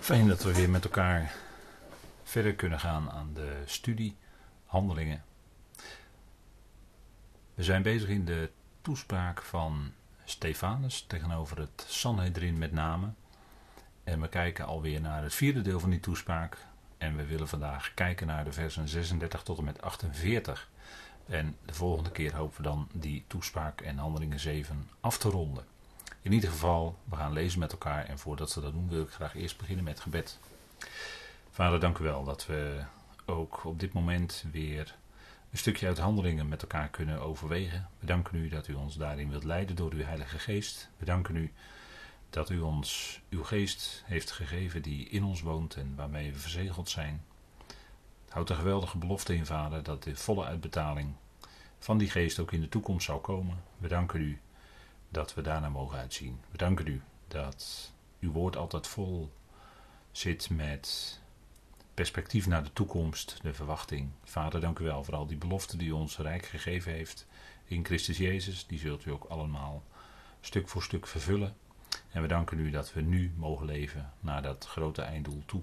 Fijn dat we weer met elkaar verder kunnen gaan aan de studie Handelingen. We zijn bezig in de toespraak van Stefanus tegenover het Sanhedrin met name. En we kijken alweer naar het vierde deel van die toespraak. En we willen vandaag kijken naar de versen 36 tot en met 48. En de volgende keer hopen we dan die toespraak en Handelingen 7 af te ronden. In ieder geval, we gaan lezen met elkaar en voordat we dat doen wil ik graag eerst beginnen met gebed. Vader, dank u wel dat we ook op dit moment weer een stukje uit handelingen met elkaar kunnen overwegen. We danken u dat u ons daarin wilt leiden door uw Heilige Geest. We danken u dat u ons uw geest heeft gegeven die in ons woont en waarmee we verzegeld zijn. Houd een geweldige belofte in, Vader, dat de volle uitbetaling van die geest ook in de toekomst zal komen. We danken u dat we daarna mogen uitzien. We danken u dat uw woord altijd vol zit met perspectief naar de toekomst, de verwachting. Vader, dank u wel voor al die beloften die u ons rijk gegeven heeft in Christus Jezus. Die zult u ook allemaal stuk voor stuk vervullen. En we danken u dat we nu mogen leven naar dat grote einddoel toe.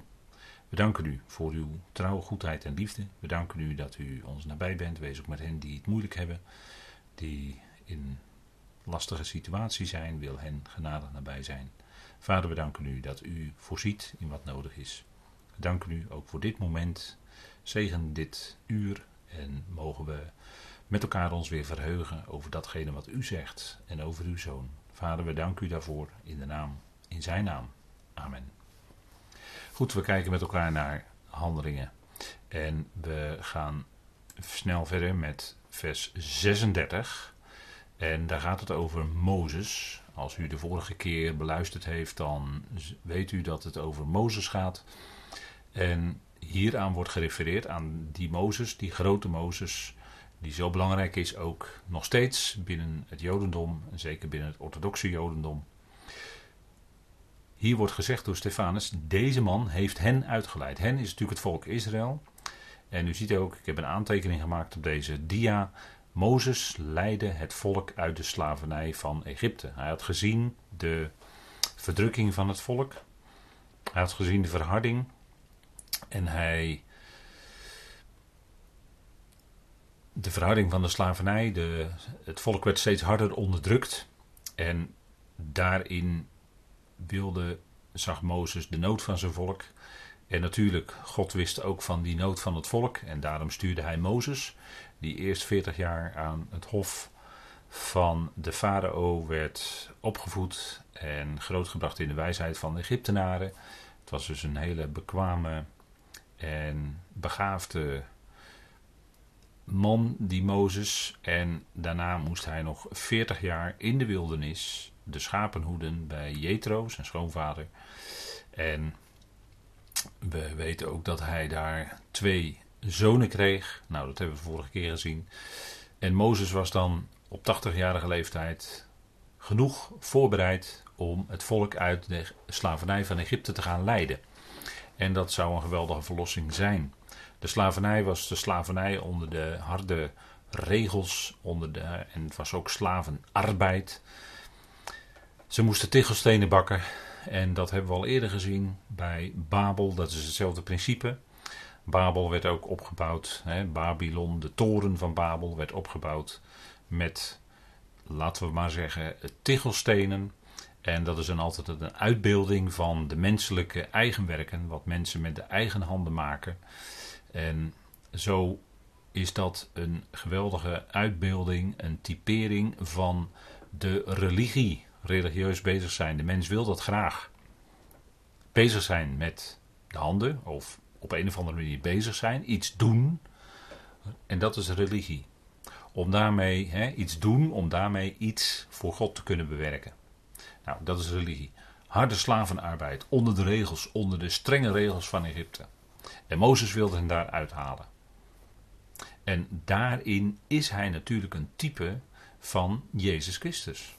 We danken u voor uw trouwe goedheid en liefde. We danken u dat u ons nabij bent. Wees ook met hen die het moeilijk hebben, die in lastige situatie zijn, wil hen genadig nabij zijn. Vader, we danken u dat u voorziet in wat nodig is. We danken u ook voor dit moment. Zegen dit uur en mogen we met elkaar ons weer verheugen over datgene wat u zegt en over uw zoon. Vader, we danken u daarvoor in de naam, in zijn naam. Amen. Goed, we kijken met elkaar naar handelingen. En we gaan snel verder met vers 36. En daar gaat het over Mozes. Als u de vorige keer beluisterd heeft, dan weet u dat het over Mozes gaat. En hieraan wordt gerefereerd aan die Mozes, die grote Mozes, die zo belangrijk is ook nog steeds binnen het Jodendom, en zeker binnen het orthodoxe Jodendom. Hier wordt gezegd door Stefanus: deze man heeft hen uitgeleid. Hen is natuurlijk het volk Israël. En u ziet ook, ik heb een aantekening gemaakt op deze dia. Mozes leidde het volk uit de slavernij van Egypte. Hij had gezien de verdrukking van het volk. Hij had gezien de verharding. En hij. De verharding van de slavernij. De, het volk werd steeds harder onderdrukt. En daarin wilde, zag Mozes de nood van zijn volk. En natuurlijk, God wist ook van die nood van het volk. En daarom stuurde hij Mozes die eerst 40 jaar aan het hof van de farao werd opgevoed en grootgebracht in de wijsheid van de Egyptenaren. Het was dus een hele bekwame en begaafde man, die Mozes. En daarna moest hij nog 40 jaar in de wildernis de schapen hoeden bij Jethro, zijn schoonvader. En we weten ook dat hij daar twee zonen kreeg. Nou, dat hebben we vorige keer gezien. En Mozes was dan op 80-jarige leeftijd genoeg voorbereid om het volk uit de slavernij van Egypte te gaan leiden. En dat zou een geweldige verlossing zijn. De slavernij was de slavernij onder de harde regels, onder de, en het was ook slavenarbeid. Ze moesten tegelstenen bakken. En dat hebben we al eerder gezien bij Babel. Dat is hetzelfde principe. Babel werd ook opgebouwd, hè, Babylon, de toren van Babel werd opgebouwd met, laten we maar zeggen, tichelstenen. En dat is dan altijd een uitbeelding van de menselijke eigenwerken, wat mensen met de eigen handen maken. En zo is dat een geweldige uitbeelding, een typering van de religie, religieus bezig zijn. De mens wil dat graag. Bezig zijn met de handen of op een of andere manier bezig zijn, iets doen. En dat is religie. Om daarmee hè, iets doen, om daarmee iets voor God te kunnen bewerken. Nou, dat is religie. Harde slavenarbeid, onder de regels, onder de strenge regels van Egypte. En Mozes wilde hen daar uithalen. En daarin is hij natuurlijk een type van Jezus Christus.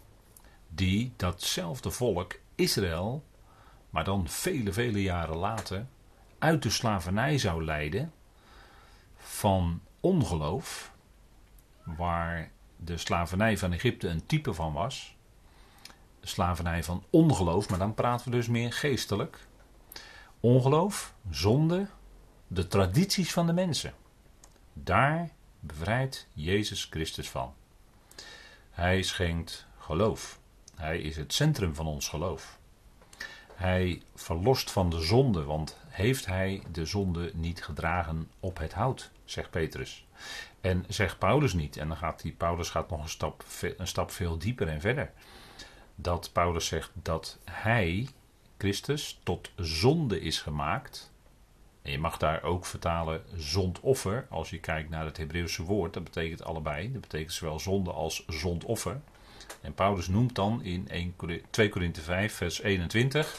Die datzelfde volk, Israël, maar dan vele, vele jaren later, uit de slavernij zou leiden van ongeloof, waar de slavernij van Egypte een type van was. De slavernij van ongeloof, maar dan praten we dus meer geestelijk. ongeloof, zonde, de tradities van de mensen. Daar bevrijdt Jezus Christus van. Hij schenkt geloof. Hij is het centrum van ons geloof. Hij verlost van de zonde, want heeft hij de zonde niet gedragen op het hout, zegt Petrus. En zegt Paulus niet, en dan gaat die, Paulus gaat nog een stap, een stap veel dieper en verder. Dat Paulus zegt dat hij, Christus, tot zonde is gemaakt. En je mag daar ook vertalen zondoffer, als je kijkt naar het Hebreeuwse woord. Dat betekent allebei, dat betekent zowel zonde als zondoffer. En Paulus noemt dan in 1, 2 Korinthe 5, vers 21,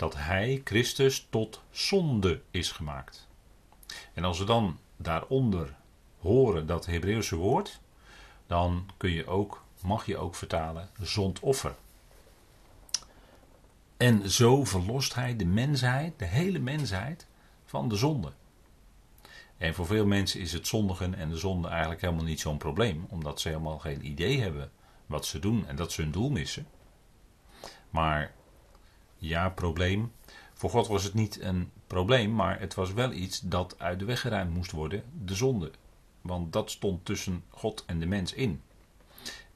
dat hij, Christus, tot zonde is gemaakt. En als we dan daaronder horen dat Hebreeuwse woord, dan kun je ook, mag je ook vertalen zondoffer. En zo verlost hij de mensheid, de hele mensheid, van de zonde. En voor veel mensen is het zondigen en de zonde eigenlijk helemaal niet zo'n probleem, omdat ze helemaal geen idee hebben wat ze doen en dat ze hun doel missen. Maar ja, probleem. Voor God was het niet een probleem, maar het was wel iets dat uit de weg geruimd moest worden, de zonde. Want dat stond tussen God en de mens in.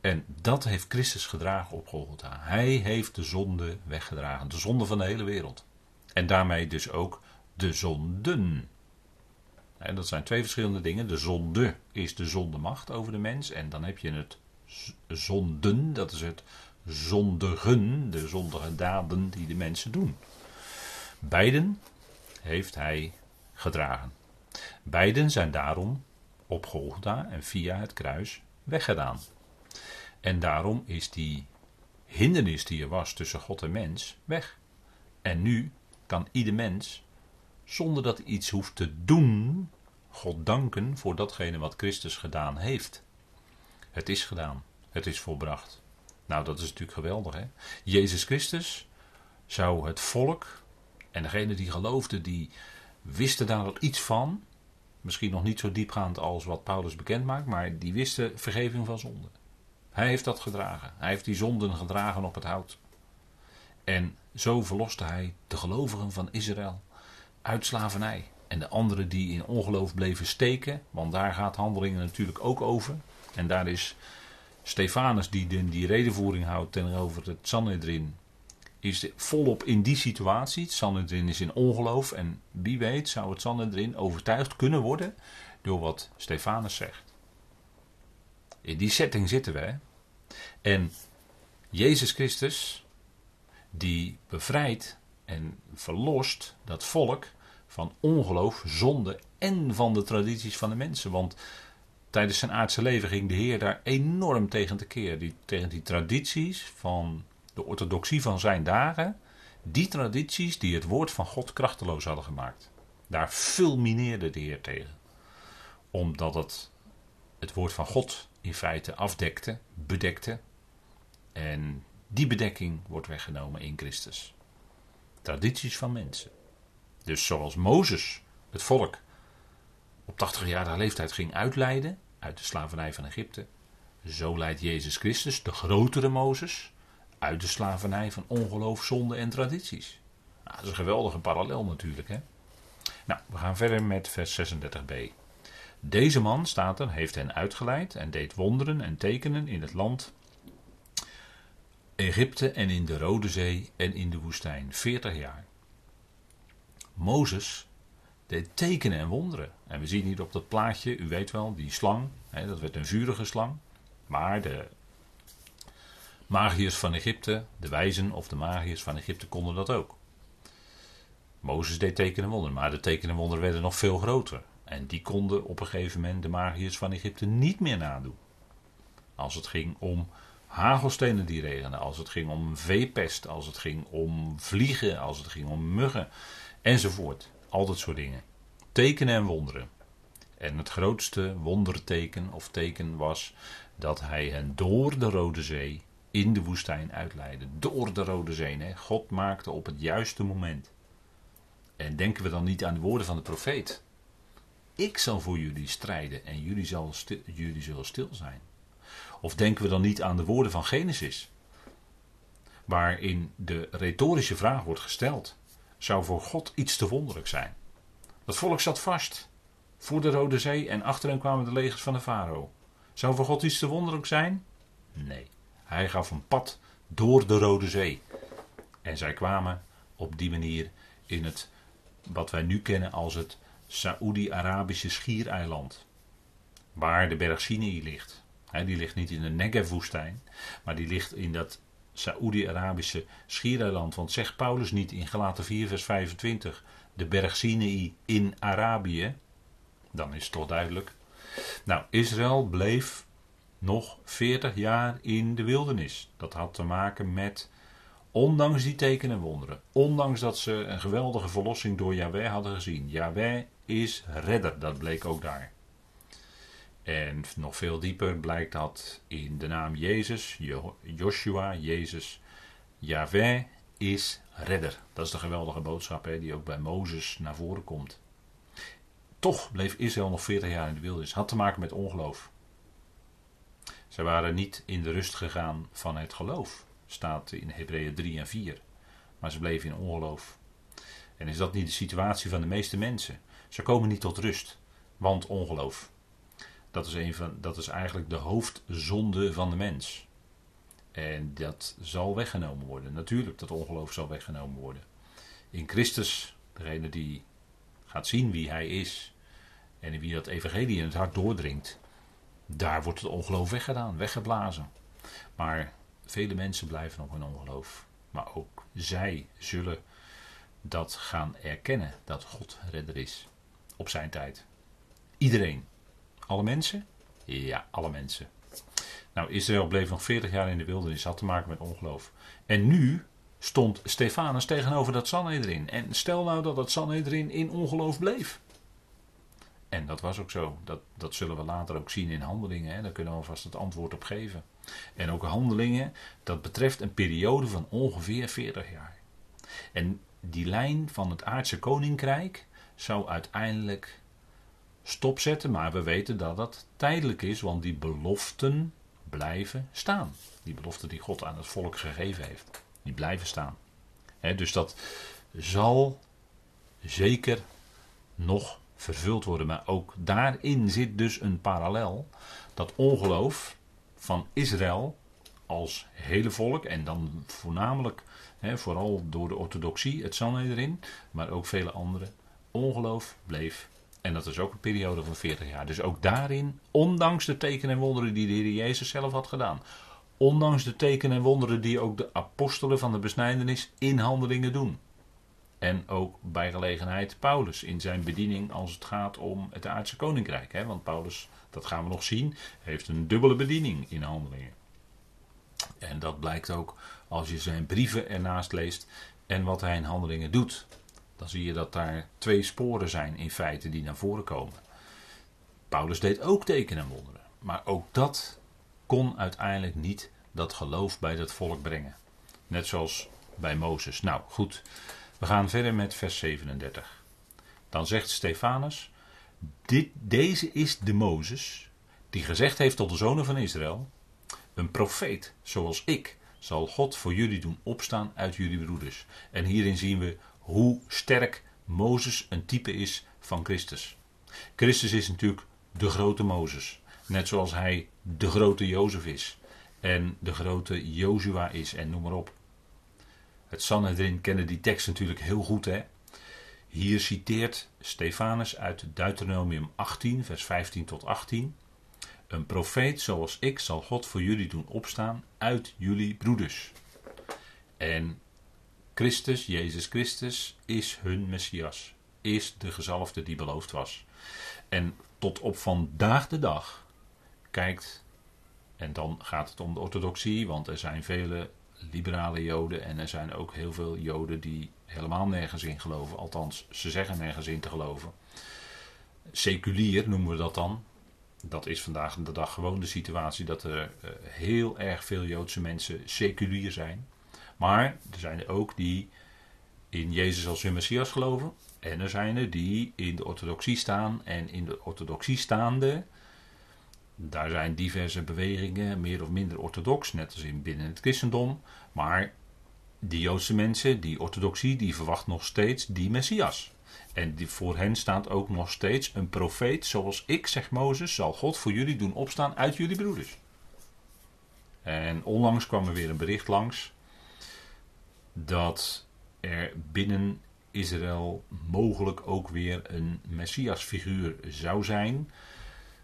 En dat heeft Christus gedragen op Golgotha. Hij heeft de zonde weggedragen, de zonde van de hele wereld. En daarmee dus ook de zonden. En dat zijn twee verschillende dingen. De zonde is de zondemacht over de mens. En dan heb je het zonden, dat is het zondigen, de zondige daden die de mensen doen. Beiden heeft hij gedragen. Beiden zijn daarom op Golgotha en via het kruis weggedaan. En daarom is die hindernis die er was tussen God en mens weg. En nu kan ieder mens, zonder dat hij iets hoeft te doen, God danken voor datgene wat Christus gedaan heeft. Het is gedaan. Het is volbracht. Nou, dat is natuurlijk geweldig, hè? Jezus Christus zou het volk en degene die geloofden, die wisten daar al iets van. Misschien nog niet zo diepgaand als wat Paulus bekend maakt, maar die wisten vergeving van zonde. Hij heeft dat gedragen. Hij heeft die zonden gedragen op het hout. En zo verloste hij de gelovigen van Israël uit slavernij. En de anderen die in ongeloof bleven steken, want daar gaat handelingen natuurlijk ook over. En daar is Stefanus, die de, die redenvoering houdt tegenover het Sanhedrin, is volop in die situatie. Het Sanhedrin is in ongeloof en wie weet zou het Sanhedrin overtuigd kunnen worden door wat Stefanus zegt. In die setting zitten we. En Jezus Christus, die bevrijdt en verlost dat volk van ongeloof, zonde en van de tradities van de mensen. Want tijdens zijn aardse leven ging de Heer daar enorm tegen te keer. Die, tegen die tradities van de orthodoxie van zijn dagen. Die tradities die het woord van God krachteloos hadden gemaakt. Daar fulmineerde de Heer tegen. Omdat het het woord van God in feite afdekte, bedekte. En die bedekking wordt weggenomen in Christus. Tradities van mensen. Dus zoals Mozes het volk op 80-jarige leeftijd ging uitleiden, uit de slavernij van Egypte. Zo leidt Jezus Christus, de grotere Mozes, uit de slavernij van ongeloof, zonde en tradities. Nou, dat is een geweldige parallel natuurlijk. Hè? Nou, we gaan verder met vers 36b. Deze man, staat er, heeft hen uitgeleid en deed wonderen en tekenen in het land Egypte en in de Rode Zee en in de woestijn, 40 jaar. Mozes tekenen en wonderen. En we zien hier op dat plaatje, u weet wel, die slang. Hè, dat werd een vurige slang. Maar de magiërs van Egypte, de wijzen of de magiërs van Egypte konden dat ook. Mozes deed tekenen en wonderen, maar de tekenen en wonderen werden nog veel groter. En die konden op een gegeven moment de magiërs van Egypte niet meer nadoen. Als het ging om hagelstenen die regenden, als het ging om veepest, als het ging om vliegen, als het ging om muggen enzovoort. Al dat soort dingen. Tekenen en wonderen. En het grootste wonderteken of teken was dat hij hen door de Rode Zee in de woestijn uitleidde. Door de Rode Zee. Hè? God maakte op het juiste moment. En denken we dan niet aan de woorden van de profeet? Ik zal voor jullie strijden en jullie, zal jullie zullen stil zijn. Of denken we dan niet aan de woorden van Genesis? Waarin de retorische vraag wordt gesteld zou voor God iets te wonderlijk zijn. Dat volk zat vast voor de Rode Zee en achter hen kwamen de legers van de farao. Zou voor God iets te wonderlijk zijn? Nee. Hij gaf een pad door de Rode Zee. En zij kwamen op die manier in het wat wij nu kennen als het Saoedi-Arabische schiereiland. Waar de berg Sinai ligt. die ligt niet in de Negev-woestijn, maar die ligt in dat Saoedi-Arabische schiereiland. Want zegt Paulus niet in Galaten 4, vers 25, de berg Sinai in Arabië? Dan is het toch duidelijk. Nou, Israël bleef nog 40 jaar in de wildernis. Dat had te maken met, ondanks die tekenen en wonderen, ondanks dat ze een geweldige verlossing door Yahweh hadden gezien. Yahweh is redder, dat bleek ook daar. En nog veel dieper blijkt dat in de naam Jezus, Joshua, Jezus, Yahweh is redder. Dat is de geweldige boodschap hè, die ook bij Mozes naar voren komt. Toch bleef Israël nog 40 jaar in de wildernis. Had te maken met ongeloof. Ze waren niet in de rust gegaan van het geloof. Staat in Hebreeën 3 en 4. Maar ze bleven in ongeloof. En is dat niet de situatie van de meeste mensen? Ze komen niet tot rust, want ongeloof. Dat is, een van, dat is eigenlijk de hoofdzonde van de mens. En dat zal weggenomen worden. Natuurlijk, dat ongeloof zal weggenomen worden. In Christus, degene die gaat zien wie hij is en wie dat evangelie in het hart doordringt, daar wordt het ongeloof weggedaan, weggeblazen. Maar vele mensen blijven nog in ongeloof. Maar ook zij zullen dat gaan erkennen, dat God redder is. Op zijn tijd. Iedereen. Alle mensen? Ja, alle mensen. Nou, Israël bleef nog 40 jaar in de wildernis, had te maken met ongeloof. En nu stond Stefanus tegenover dat Sanhedrin. En stel nou dat dat Sanhedrin in ongeloof bleef. En dat was ook zo. Dat, dat zullen we later ook zien in handelingen. Hè. Daar kunnen we alvast het antwoord op geven. En ook handelingen, dat betreft een periode van ongeveer 40 jaar. En die lijn van het aardse koninkrijk zou uiteindelijk stopzetten. Maar we weten dat dat tijdelijk is, want die beloften blijven staan. Die beloften die God aan het volk gegeven heeft, die blijven staan. dus dat zal zeker nog vervuld worden. Maar ook daarin zit dus een parallel. Dat ongeloof van Israël als hele volk, en dan voornamelijk, vooral door de orthodoxie, het erin, maar ook vele andere, ongeloof bleef. En dat is ook een periode van 40 jaar. Dus ook daarin, ondanks de tekenen en wonderen die de Heer Jezus zelf had gedaan, ondanks de tekenen en wonderen die ook de apostelen van de besnijdenis in handelingen doen. En ook bij gelegenheid Paulus in zijn bediening als het gaat om het aardse koninkrijk. Hè? Want Paulus, dat gaan we nog zien, heeft een dubbele bediening in handelingen. En dat blijkt ook als je zijn brieven ernaast leest en wat hij in handelingen doet. Dan zie je dat daar twee sporen zijn in feite die naar voren komen. Paulus deed ook tekenen en wonderen. Maar ook dat kon uiteindelijk niet dat geloof bij dat volk brengen. Net zoals bij Mozes. Nou goed, we gaan verder met vers 37. Dan zegt Stefanus: Deze is de Mozes die gezegd heeft tot de zonen van Israël: Een profeet zoals ik zal God voor jullie doen opstaan uit jullie broeders. En hierin zien we hoe sterk Mozes een type is van Christus. Christus is natuurlijk de grote Mozes, net zoals hij de grote Jozef is en de grote Jozua is en noem maar op. Het Sanhedrin kennen die tekst natuurlijk heel goed. Hè? Hier citeert Stefanus uit Deuteronomium 18, vers 15 tot 18. Een profeet zoals ik zal God voor jullie doen opstaan uit jullie broeders. En Christus, Jezus Christus, is hun Messias. Is de gezalfde die beloofd was. En tot op vandaag de dag kijkt, en dan gaat het om de orthodoxie, want er zijn vele liberale Joden en er zijn ook heel veel Joden die helemaal nergens in geloven. Althans, ze zeggen nergens in te geloven. Seculier noemen we dat dan. Dat is vandaag de dag gewoon de situatie dat er eh, heel erg veel Joodse mensen seculier zijn. Maar er zijn er ook die in Jezus als hun Messias geloven. En er zijn er die in de orthodoxie staan. En in de orthodoxie staande daar zijn diverse bewegingen, meer of minder orthodox, net als in binnen het christendom. Maar die Joodse mensen, die orthodoxie, die verwacht nog steeds die Messias. En die, voor hen staat ook nog steeds een profeet, zoals ik, zegt Mozes, zal God voor jullie doen opstaan uit jullie broeders. En onlangs kwam er weer een bericht langs dat er binnen Israël mogelijk ook weer een Messiasfiguur zou zijn.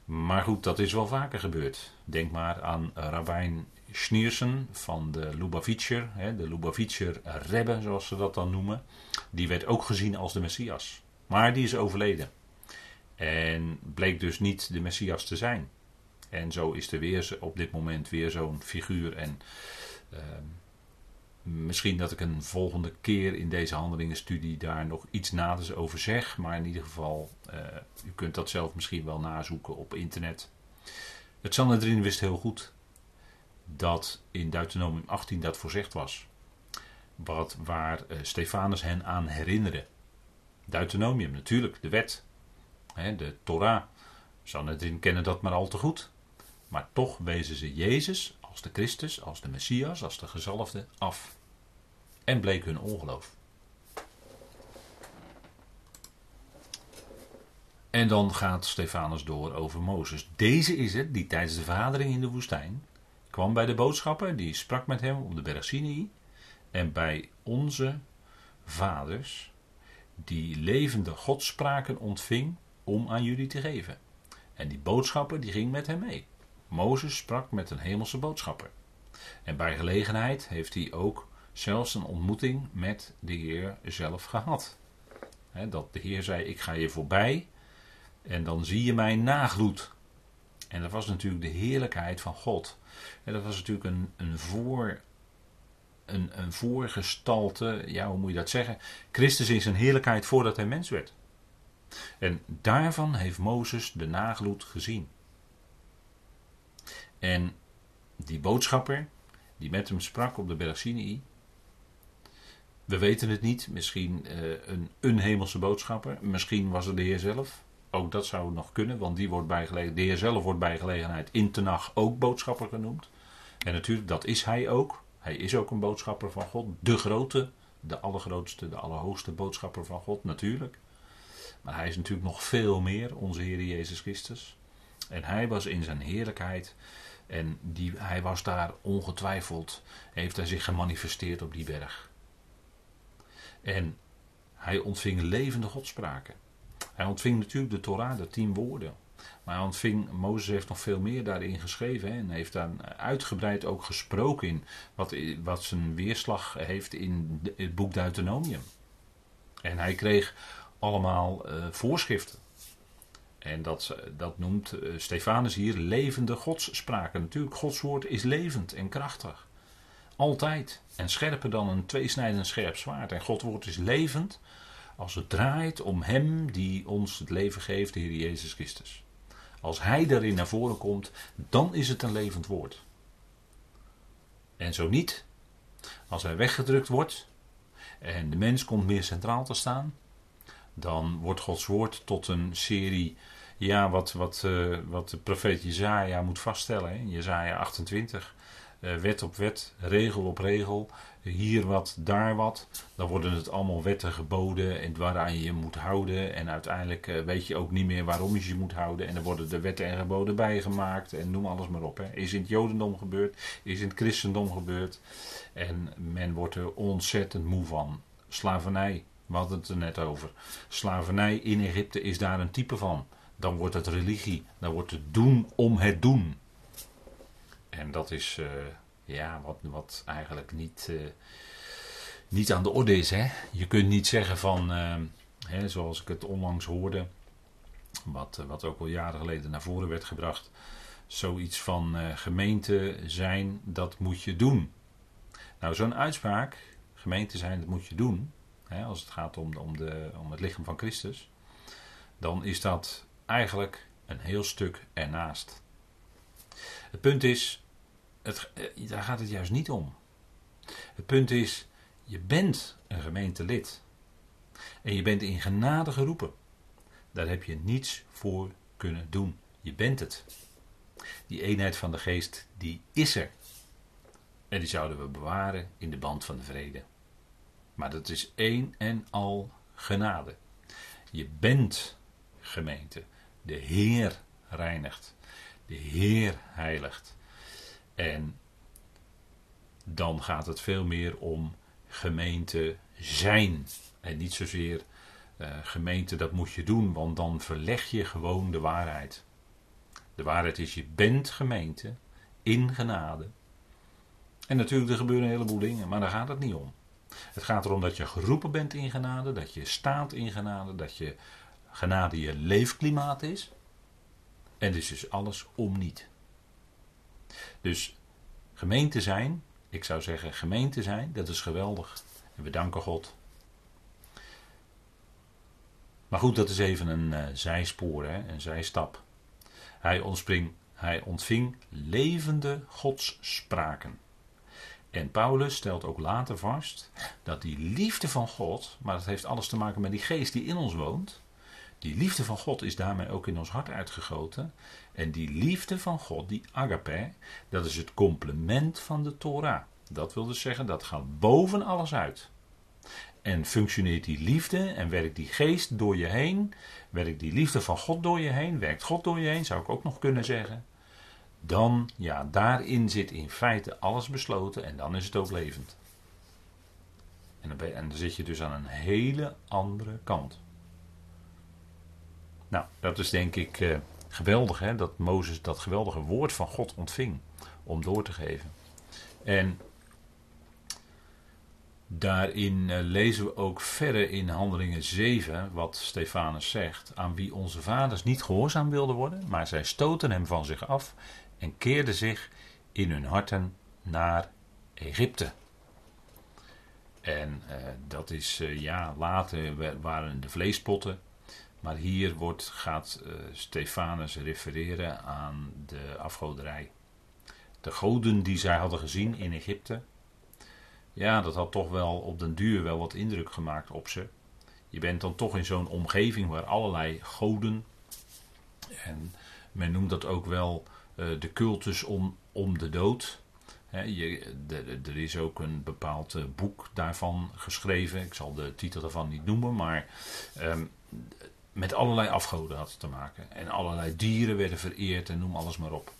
Maar goed, dat is wel vaker gebeurd. Denk maar aan Rabijn Schneersen van de Lubavitcher, de Lubavitcher Rebbe zoals ze dat dan noemen. Die werd ook gezien als de Messias. Maar die is overleden. En bleek dus niet de Messias te zijn. En zo is er weer op dit moment weer zo'n figuur. En ehm, misschien dat ik een volgende keer in deze handelingenstudie daar nog iets naders over zeg. Maar in ieder geval, uh, u kunt dat zelf misschien wel nazoeken op internet. Het Sanhedrin wist heel goed dat in Deuteronomium 18 dat voorzegd was. Wat, waar uh, Stefanus hen aan herinnerde. Deuteronomium, natuurlijk, de wet. Hè, de Torah. Sanhedrin kennen dat maar al te goed. Maar toch wezen ze Jezus als de Christus, als de Messias, als de gezalfde af. En bleek hun ongeloof. En dan gaat Stefanus door over Mozes. Deze is het die tijdens de vergadering in de woestijn kwam bij de boodschapper, die sprak met hem op de berg Sinai. En bij onze vaders, die levende godspraken ontving om aan jullie te geven. En die boodschapper die ging met hem mee. Mozes sprak met een hemelse boodschapper. En bij gelegenheid heeft hij ook zelfs een ontmoeting met de Heer zelf gehad. dat de Heer zei: Ik ga je voorbij en dan zie je mijn nagloed. En dat was natuurlijk de heerlijkheid van God. En dat was natuurlijk een, een voor. Een, een voorgestalte, ja, hoe moet je dat zeggen? Christus is een heerlijkheid voordat hij mens werd. En daarvan heeft Mozes de nagloed gezien. En die boodschapper, die met hem sprak op de berg we weten het niet, misschien een, een hemelse boodschapper, misschien was het de Heer zelf. Ook dat zou nog kunnen, want die wordt bij de Heer zelf wordt bij gelegenheid in Tenach ook boodschapper genoemd. En natuurlijk, dat is hij ook. Hij is ook een boodschapper van God. De grote, de allergrootste, de allerhoogste boodschapper van God, natuurlijk. Maar hij is natuurlijk nog veel meer, onze Heer Jezus Christus. En hij was in zijn heerlijkheid. En die, hij was daar ongetwijfeld, heeft hij zich gemanifesteerd op die berg. En hij ontving levende godspraken. Hij ontving natuurlijk de Torah, de tien woorden. Maar hij ontving, Mozes heeft nog veel meer daarin geschreven. Hè, en heeft daar uitgebreid ook gesproken in. Wat, wat zijn weerslag heeft in het boek Deuteronomium. En hij kreeg allemaal uh, voorschriften. En dat, dat noemt uh, Stefanus hier levende godsspraken. Natuurlijk, Gods woord is levend en krachtig. Altijd. En scherper dan een tweesnijdend scherp zwaard. En Gods woord is levend als het draait om Hem die ons het leven geeft, de Heer Jezus Christus. Als Hij daarin naar voren komt, dan is het een levend woord. En zo niet, als Hij weggedrukt wordt en de mens komt meer centraal te staan, dan wordt Gods woord tot een serie, ja, wat, wat, uh, wat de profeet Jezaja moet vaststellen. Hè? Jezaja 28, uh, wet op wet, regel op regel, hier wat, daar wat. Dan worden het allemaal wetten geboden en waaraan je je moet houden. En uiteindelijk uh, weet je ook niet meer waarom je je moet houden. En er worden de wetten en geboden bijgemaakt en noem alles maar op. Hè. Is in het Jodendom gebeurd, is in het Christendom gebeurd. En men wordt er ontzettend moe van. Slavernij, we hadden het er net over. Slavernij in Egypte is daar een type van. Dan wordt het religie, dan wordt het doen om het doen. En dat is, uh, ja, wat, wat eigenlijk niet, uh, niet aan de orde is. Hè? Je kunt niet zeggen van, uh, hè, zoals ik het onlangs hoorde, wat, wat ook al jaren geleden naar voren werd gebracht, zoiets van gemeente zijn, dat moet je doen. Nou, zo'n uitspraak, gemeente zijn, dat moet je doen, hè, als het gaat om, om, de, om het lichaam van Christus, dan is dat eigenlijk een heel stuk ernaast. Het punt is, het, eh, daar gaat het juist niet om. Het punt is, je bent een gemeentelid. En je bent in genade geroepen. Daar heb je niets voor kunnen doen. Je bent het. Die eenheid van de geest, die is er. En die zouden we bewaren in de band van de vrede. Maar dat is één en al genade. Je bent gemeente. De Heer reinigt. De Heer heiligt. En dan gaat het veel meer om gemeente zijn. En niet zozeer uh, gemeente, dat moet je doen, want dan verleg je gewoon de waarheid. De waarheid is, je bent gemeente in genade. En natuurlijk, er gebeuren een heleboel dingen, maar daar gaat het niet om. Het gaat erom dat je geroepen bent in genade, dat je staat in genade, dat je genade je leefklimaat is. En dus is alles om niet. Dus gemeente zijn, ik zou zeggen gemeente zijn, dat is geweldig. En we danken God. Maar goed, dat is even een uh, zijspoor, hè, een zijstap. Hij, hij ontving levende godsspraken. En Paulus stelt ook later vast dat die liefde van God, maar dat heeft alles te maken met die geest die in ons woont, die liefde van God is daarmee ook in ons hart uitgegoten. En die liefde van God, die agape, dat is het complement van de Torah. Dat wil dus zeggen, dat gaat boven alles uit. En functioneert die liefde en werkt die geest door je heen, werkt die liefde van God door je heen, werkt God door je heen, zou ik ook nog kunnen zeggen. Dan, ja, daarin zit in feite alles besloten en dan is het ook levend. En dan, en dan zit je dus aan een hele andere kant. Nou, dat is denk ik uh, geweldig, hè, dat Mozes dat geweldige woord van God ontving om door te geven. En daarin uh, lezen we ook verder in Handelingen 7 wat Stefanus zegt, aan wie onze vaders niet gehoorzaam wilden worden, maar zij stoten hem van zich af en keerden zich in hun harten naar Egypte. En uh, dat is, ja, later waren de vleespotten maar hier wordt, gaat uh, Stefanus refereren aan de afgoderij. De goden die zij hadden gezien in Egypte. Ja, dat had toch wel op den duur wel wat indruk gemaakt op ze. Je bent dan toch in zo'n omgeving waar allerlei goden. En men noemt dat ook wel de cultus om, om de dood. je, er is ook een bepaald uh, boek daarvan geschreven. Ik zal de titel daarvan niet noemen, maar um, met allerlei afgoden had te maken. En allerlei dieren werden vereerd en noem alles maar op.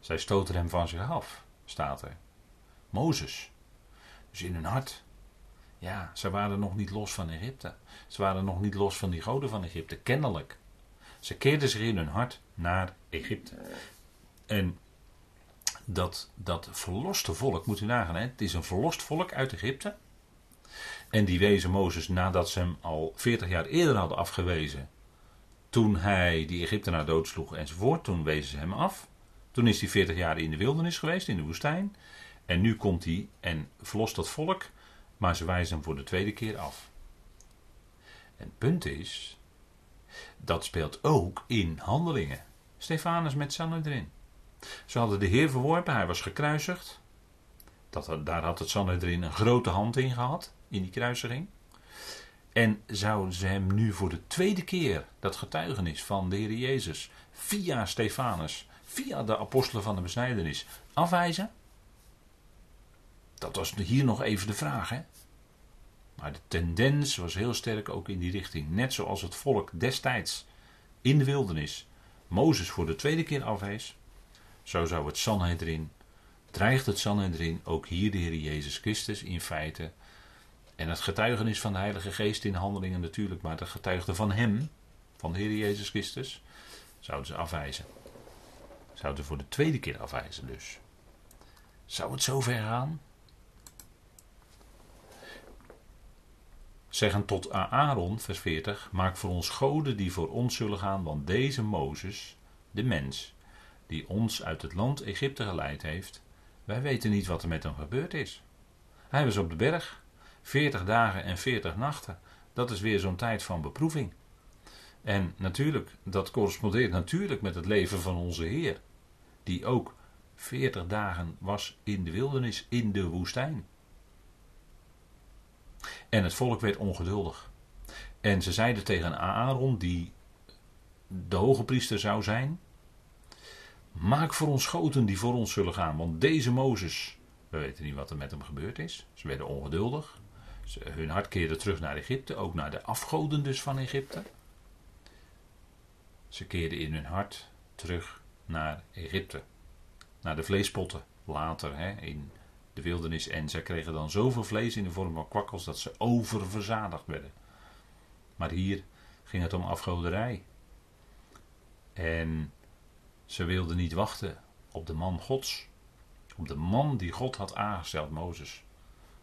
Zij stoten hem van zich af, staat er. Mozes. Dus in hun hart. Ja, ze waren nog niet los van Egypte. Ze waren nog niet los van die goden van Egypte, kennelijk. Ze keerden zich in hun hart naar Egypte. En dat, dat verloste volk, moet u nagaan, hè? het is een verlost volk uit Egypte. En die wezen Mozes nadat ze hem al 40 jaar eerder hadden afgewezen. Toen hij die Egyptenaar doodsloeg enzovoort. Toen wezen ze hem af. Toen is hij 40 jaar in de wildernis geweest, in de woestijn. En nu komt hij en verlost dat volk. Maar ze wijzen hem voor de tweede keer af. En het punt is. Dat speelt ook in handelingen. Stefanus met Sanhedrin. Ze hadden de Heer verworpen, hij was gekruisigd. Dat, daar had het Sanhedrin een grote hand in gehad in die kruisiging. En zouden ze hem nu voor de tweede keer dat getuigenis van de Heer Jezus via Stefanus, via de apostelen van de besnijdenis, afwijzen? Dat was hier nog even de vraag, hè? Maar de tendens was heel sterk ook in die richting. Net zoals het volk destijds in de wildernis Mozes voor de tweede keer afwees, zo zou het Sanhedrin, dreigt het Sanhedrin ook hier de Heer Jezus Christus in feite en het getuigenis van de Heilige Geest in handelingen natuurlijk, maar het getuigde van Hem, van de Heer Jezus Christus, zouden ze afwijzen. Zouden ze voor de tweede keer afwijzen dus. Zou het zo ver gaan? Zeggen tot Aaron, vers 40, maak voor ons goden die voor ons zullen gaan, want deze Mozes, de mens, die ons uit het land Egypte geleid heeft, wij weten niet wat er met hem gebeurd is. Hij was op de berg, 40 dagen en 40 nachten. Dat is weer zo'n tijd van beproeving. En natuurlijk, dat correspondeert natuurlijk met het leven van onze Heer, die ook 40 dagen was in de wildernis, in de woestijn. En het volk werd ongeduldig. En ze zeiden tegen Aaron, die de hoge priester zou zijn: Maak voor ons goten die voor ons zullen gaan, want deze Mozes We weten niet wat er met hem gebeurd is. Ze werden ongeduldig. Ze, hun hart keerde terug naar Egypte, ook naar de afgoden dus van Egypte. Ze keerden in hun hart terug naar Egypte. Naar de vleespotten later hè, in de wildernis. En zij kregen dan zoveel vlees in de vorm van kwakkels dat ze oververzadigd werden. Maar hier ging het om afgoderij. En ze wilden niet wachten op de man Gods. Op de man die God had aangesteld, Mozes.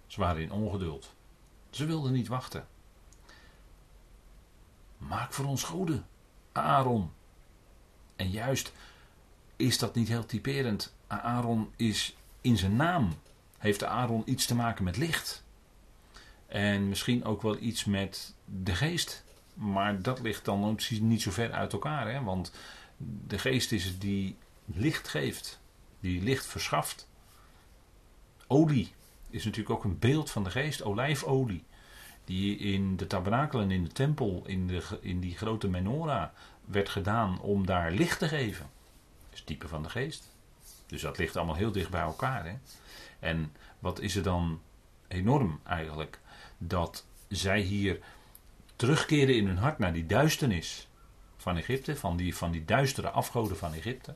Ze waren in ongeduld. Ze wilden niet wachten. Maak voor ons goden, Aaron. En juist is dat niet heel typerend. Aaron is in zijn naam. Heeft Aaron iets te maken met licht. En misschien ook wel iets met de geest. Maar dat ligt dan niet zo ver uit elkaar. Hè? Want de geest is het die licht geeft. Die licht verschaft. Olie is natuurlijk ook een beeld van de geest. Olijfolie. Die in de tabernakel en in de tempel, in, de, in die grote menorah, werd gedaan om daar licht te geven. Dat is type van de geest. Dus dat ligt allemaal heel dicht bij elkaar. Hè? En wat is er dan enorm eigenlijk? Dat zij hier terugkeren in hun hart naar die duisternis van Egypte, van die, van die duistere afgoden van Egypte.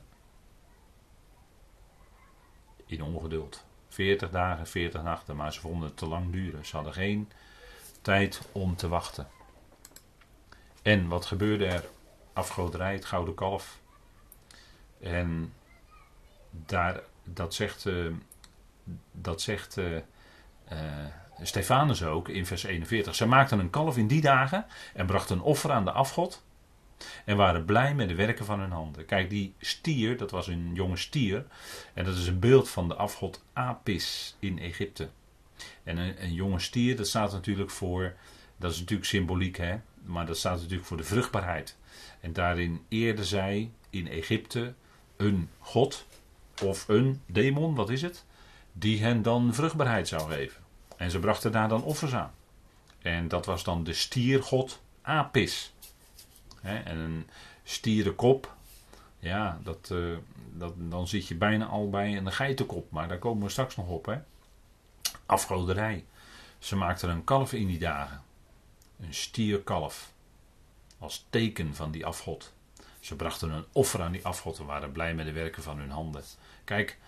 In ongeduld. 40 dagen, 40 nachten, maar ze vonden het te lang duren. Ze hadden geen tijd om te wachten. En wat gebeurde er? Afgoderij, het gouden kalf. En daar, dat zegt, uh, dat zegt uh, uh, Stefanus ook in vers 41. Zij maakten een kalf in die dagen en brachten een offer aan de afgod. En waren blij met de werken van hun handen. Kijk, die stier, dat was een jonge stier. En dat is een beeld van de afgod Apis in Egypte. En een, een jonge stier, dat staat natuurlijk voor. Dat is natuurlijk symboliek, hè? Maar dat staat natuurlijk voor de vruchtbaarheid. En daarin eerde zij in Egypte een god of een demon, wat is het? Die hen dan vruchtbaarheid zou geven. En ze brachten daar dan offers aan. En dat was dan de stiergod Apis. en een stierenkop, ja, dat, uh, dat, dan zit je bijna al bij een geitenkop. Maar daar komen we straks nog op. Hè? Afgoderij. Ze maakten een kalf in die dagen. Een stierkalf. Als teken van die afgod. Ze brachten een offer aan die afgod en waren blij met de werken van hun handen. Kijk,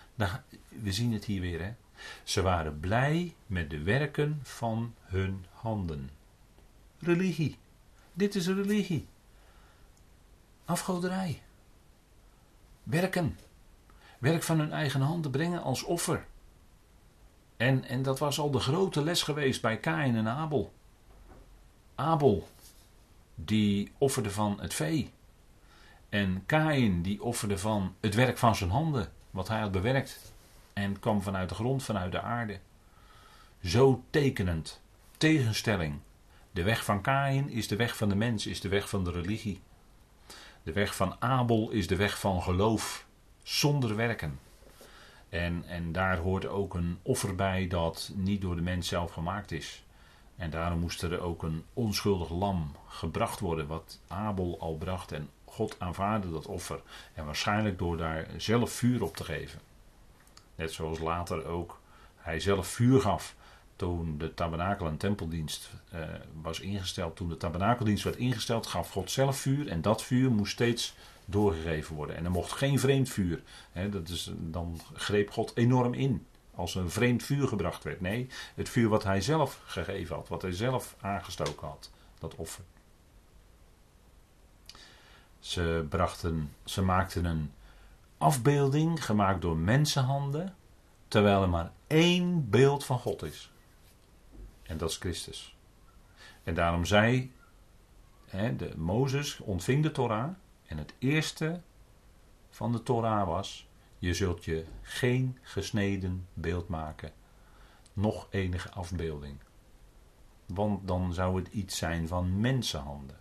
we zien het hier weer. Hè? Ze waren blij met de werken van hun handen. Religie. Dit is religie. Afgoderij. Werken. Werk van hun eigen handen brengen als offer. En, en dat was al de grote les geweest bij Kain en Abel. Abel, die offerde van het vee. En Kain, die offerde van het werk van zijn handen, wat hij had bewerkt. En kwam vanuit de grond, vanuit de aarde. Zo tekenend. Tegenstelling. De weg van Kain is de weg van de mens, is de weg van de religie. De weg van Abel is de weg van geloof, zonder werken. En, en daar hoort ook een offer bij dat niet door de mens zelf gemaakt is. En daarom moest er ook een onschuldig lam gebracht worden, wat Abel al bracht. En God aanvaarde dat offer. En waarschijnlijk door daar zelf vuur op te geven. Net zoals later ook hij zelf vuur gaf toen de tabernakel- en tempeldienst uh, was ingesteld. Toen de tabernakeldienst werd ingesteld, gaf God zelf vuur. En dat vuur moest steeds doorgegeven worden. En er mocht geen vreemd vuur. Hè, dat is, dan greep God enorm in. Als een vreemd vuur gebracht werd. Nee, het vuur wat hij zelf gegeven had. Wat hij zelf aangestoken had. Dat offer. Ze, brachten, ze maakten een afbeelding gemaakt door mensenhanden. Terwijl er maar één beeld van God is. En dat is Christus. En daarom zei hè, de, Mozes ontving de Torah. En het eerste van de Torah was: je zult je geen gesneden beeld maken, nog enige afbeelding. Want dan zou het iets zijn van mensenhanden.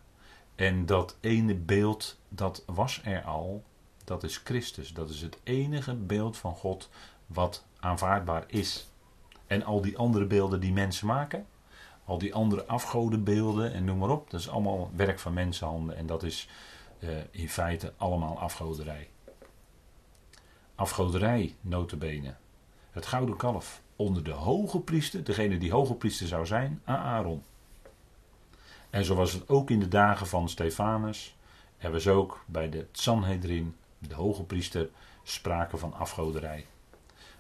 En dat ene beeld, dat was er al, dat is Christus. Dat is het enige beeld van God wat aanvaardbaar is. En al die andere beelden die mensen maken, al die andere afgodenbeelden en noem maar op, dat is allemaal werk van mensenhanden. En dat is uh, in feite allemaal afgoderij. Afgoderij, notabene. het gouden kalf onder de hoge priester, degene die hoge priester zou zijn, Aaron. En zo was het ook in de dagen van Stefanus. Er was ook bij de Sanhedrin, de hoge priester, sprake van afgoderij.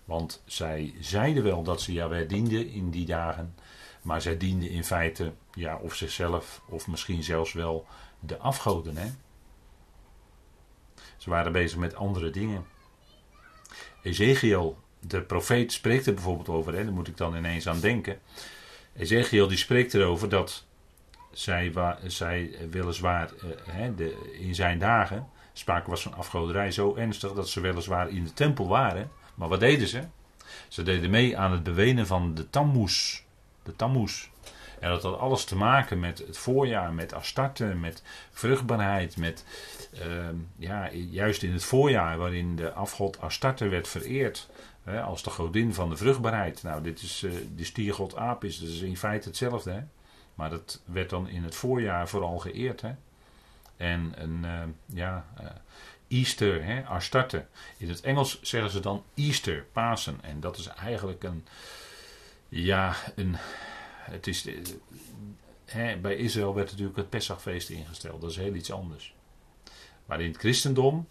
Want zij zeiden wel dat ze Yahweh dienden in die dagen. Maar zij dienden in feite, ja, of zichzelf, of misschien zelfs wel de afgoden. Hè? Ze waren bezig met andere dingen. Ezekiel, de profeet, spreekt er bijvoorbeeld over, hè? daar moet ik dan ineens aan denken. Ezekiel die spreekt erover dat zij, zij weliswaar uh, hè, in zijn dagen, sprake was van afgoderij zo ernstig dat ze weliswaar in de tempel waren. Maar wat deden ze? Ze deden mee aan het bewenen van de Tammuz. De Tammuz. En dat had alles te maken met het voorjaar, met Astarte, met vruchtbaarheid, met ehm, ja, juist in het voorjaar waarin de afgod Astarte werd vereerd hè, als de godin van de vruchtbaarheid. Nou, dit is uh, de stiergod Apis, dus in feite hetzelfde. Hè? Maar dat werd dan in het voorjaar vooral geëerd. Hè? En een, uh, ja, uh, Easter, hè, Astarte. In het Engels zeggen ze dan Easter, Pasen. En dat is eigenlijk een, ja, een, het is, eh, hè, bij Israël werd natuurlijk het Pesachfeest ingesteld. Dat is heel iets anders. Maar in het christendom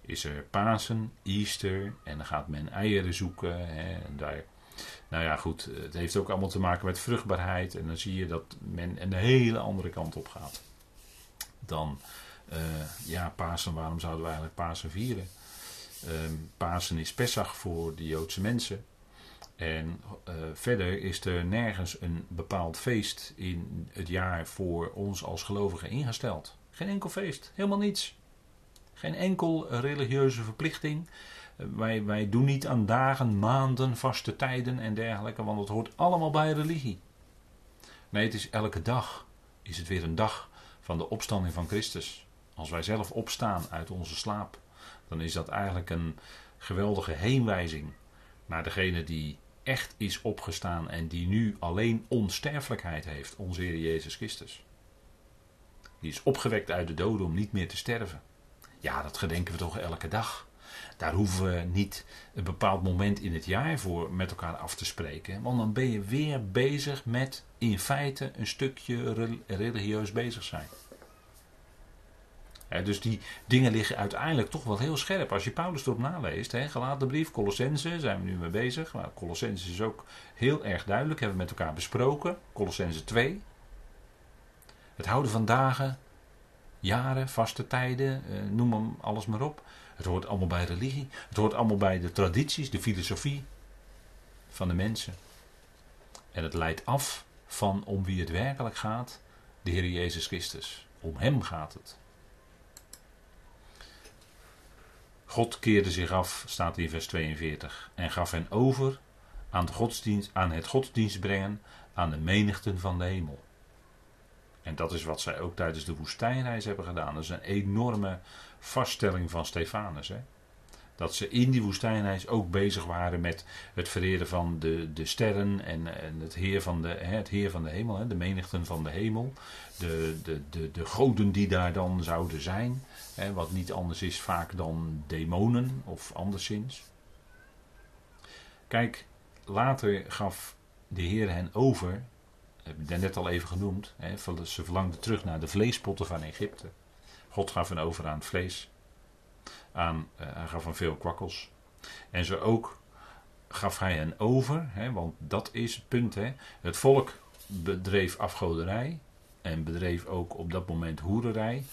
is er Pasen, Easter en dan gaat men eieren zoeken. Hè, en daar, nou ja, goed, het heeft ook allemaal te maken met vruchtbaarheid. En dan zie je dat men een hele andere kant op gaat dan uh, ja, Pasen, waarom zouden we eigenlijk Pasen vieren? Uh, Pasen is Pesach voor de Joodse mensen. En uh, verder is er nergens een bepaald feest in het jaar voor ons als gelovigen ingesteld. Geen enkel feest, helemaal niets. Geen enkel religieuze verplichting. Wij, wij doen niet aan dagen, maanden, vaste tijden en dergelijke, want het hoort allemaal bij religie. Nee, het is elke dag. Is het weer een dag van de opstanding van Christus. Als wij zelf opstaan uit onze slaap, dan is dat eigenlijk een geweldige heenwijzing naar degene die echt is opgestaan en die nu alleen onsterfelijkheid heeft, onze Heer Jezus Christus. Die is opgewekt uit de doden om niet meer te sterven. Ja, dat gedenken we toch elke dag. Daar hoeven we niet een bepaald moment in het jaar voor met elkaar af te spreken. Want dan ben je weer bezig met in feite een stukje religieus bezig zijn dus die dingen liggen uiteindelijk toch wel heel scherp. Als je Paulus erop naleest, he, gelaten brief, Colossense, zijn we nu mee bezig. Maar Colossense is ook heel erg duidelijk, hebben we met elkaar besproken. Colossense 2. Het houden van dagen, jaren, vaste tijden, eh, noem hem alles maar op. Het hoort allemaal bij religie. Het hoort allemaal bij de tradities, de filosofie van de mensen. En het leidt af van om wie het werkelijk gaat, de Heer Jezus Christus. Om Hem gaat het. God keerde zich af, staat in vers 42, en gaf hen over aan, godsdienst, aan het godsdienst brengen aan de menigten van de hemel. En dat is wat zij ook tijdens de woestijnreis hebben gedaan. Dat is een enorme vaststelling van Stefanus. Hè? Dat ze in die woestijnreis ook bezig waren met het vereren van de, de sterren en, en het, heer van de, hè, het heer van de hemel, hè, de menigten van de hemel. De, de, de, de goden die daar dan zouden zijn. Hè, wat niet anders is vaak dan demonen of anderszins. Kijk, later gaf de Heer hen over, heb ik net al even genoemd, hè, ze verlangden terug naar de vleespotten van Egypte. God gaf hen over aan het vlees. Aan, uh, hij gaf hen veel kwakkels. En zo ook gaf hij hen over, hè, want dat is het punt. Hè. Het volk bedreef afgoderij en bedreef ook op dat moment hoererij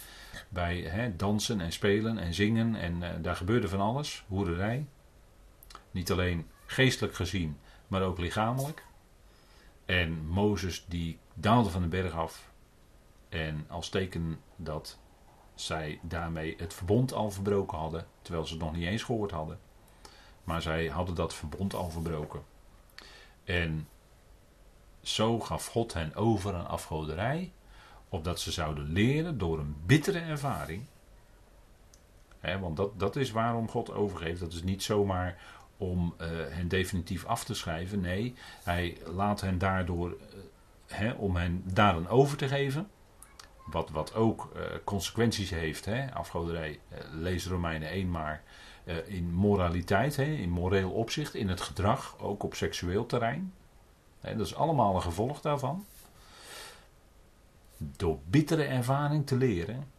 bij hè, dansen en spelen en zingen. En uh, daar gebeurde van alles, hoererij. Niet alleen geestelijk gezien, maar ook lichamelijk. En Mozes die daalde van de berg af. En als teken dat zij daarmee het verbond al verbroken hadden, terwijl ze het nog niet eens gehoord hadden. Maar zij hadden dat verbond al verbroken. En zo gaf God hen over aan afgoderij opdat ze zouden leren door een bittere ervaring. want dat, dat is waarom God overgeeft. Dat is niet zomaar om uh, hen definitief af te schrijven. Nee, hij laat hen daardoor, uh, om hen daarin over te geven. Wat, wat ook uh, consequenties heeft. Hè? Afgoderij, lees Romeinen 1 maar. eh, in moraliteit, hè, in moreel opzicht, in het gedrag, ook op seksueel terrein. Hè, dat is allemaal een gevolg daarvan. Door bittere ervaring te leren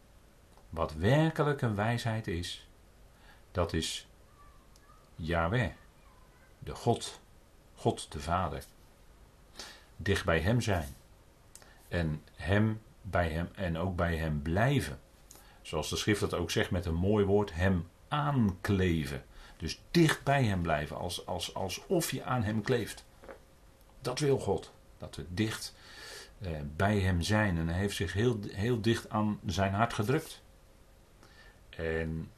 wat werkelijk een wijsheid is, dat is Yahweh, de God, God de Vader. Dicht bij Hem zijn en Hem bij Hem en ook bij Hem blijven. Zoals de schrift dat ook zegt met een mooi woord, Hem aankleven. Dus dicht bij Hem blijven, als, als, alsof je aan Hem kleeft. Dat wil God, dat we dicht eh, bij Hem zijn. En Hij heeft zich heel, heel dicht aan zijn hart gedrukt. En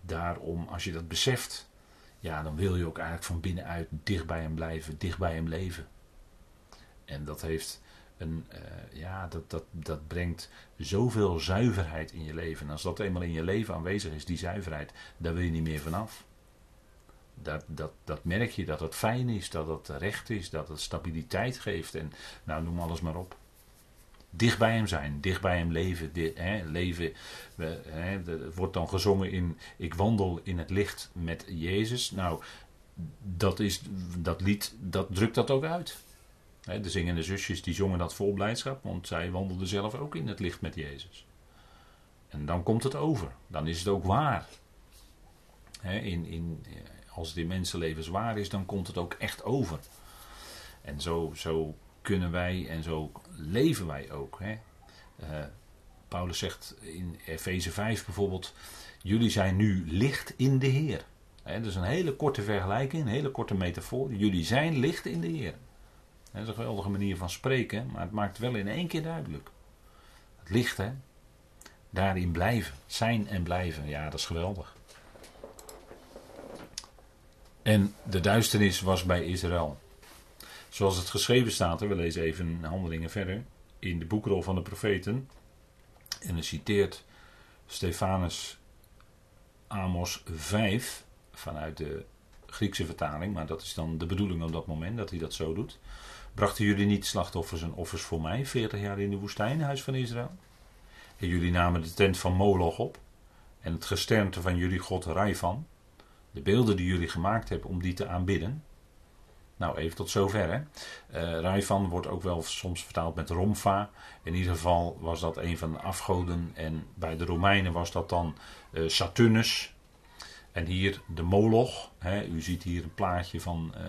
daarom, als je dat beseft, ja, dan wil je ook eigenlijk van binnenuit dicht bij hem blijven, dicht bij hem leven. En dat heeft uh, ja, dat, dat, dat brengt zoveel zuiverheid in je leven. En als dat eenmaal in je leven aanwezig is, die zuiverheid, daar wil je niet meer vanaf. Dat, dat, dat merk je dat het fijn is, dat het recht is, dat het stabiliteit geeft. En nou, noem alles maar op dicht bij hem zijn, dicht bij hem leven. hè, leven hè, wordt dan gezongen in Ik wandel in het licht met Jezus. Nou, dat, is, dat lied, dat drukt dat ook uit. De zingende zusjes die zongen dat vol blijdschap, want zij wandelden zelf ook in het licht met Jezus. En dan komt het over, dan is het ook waar. In, in, als het in mensenlevens waar is, dan komt het ook echt over. En zo, zo kunnen wij en zo leven wij ook. Uh, Paulus zegt in Efeze 5 bijvoorbeeld: Jullie zijn nu licht in de Heer. Dat is een hele korte vergelijking, een hele korte metafoor. Jullie zijn licht in de Heer. Dat is een geweldige manier van spreken, maar het maakt wel in één keer duidelijk. Het licht, hè? Daarin blijven, zijn en blijven. Ja, dat is geweldig. En de duisternis was bij Israël. Zoals het geschreven staat, we lezen even handelingen verder, in de boekrol van de profeten. En dan citeert Stefanus Amos 5 vanuit de Griekse vertaling, maar dat is dan de bedoeling op dat moment dat hij dat zo doet. Brachten jullie niet slachtoffers en offers voor mij, 40 jaar in de woestijn, huis van Israël? En jullie namen de tent van Moloch op en het gesternte van jullie god Raifan, de beelden die jullie gemaakt hebben om die te aanbidden. Nou, even tot zover. Hè. Uh, wordt ook wel soms vertaald met Romfa. In ieder geval was dat een van de afgoden. En bij de Romeinen was dat dan uh, Saturnus. En hier de Moloch. Hè. U ziet hier een plaatje van uh,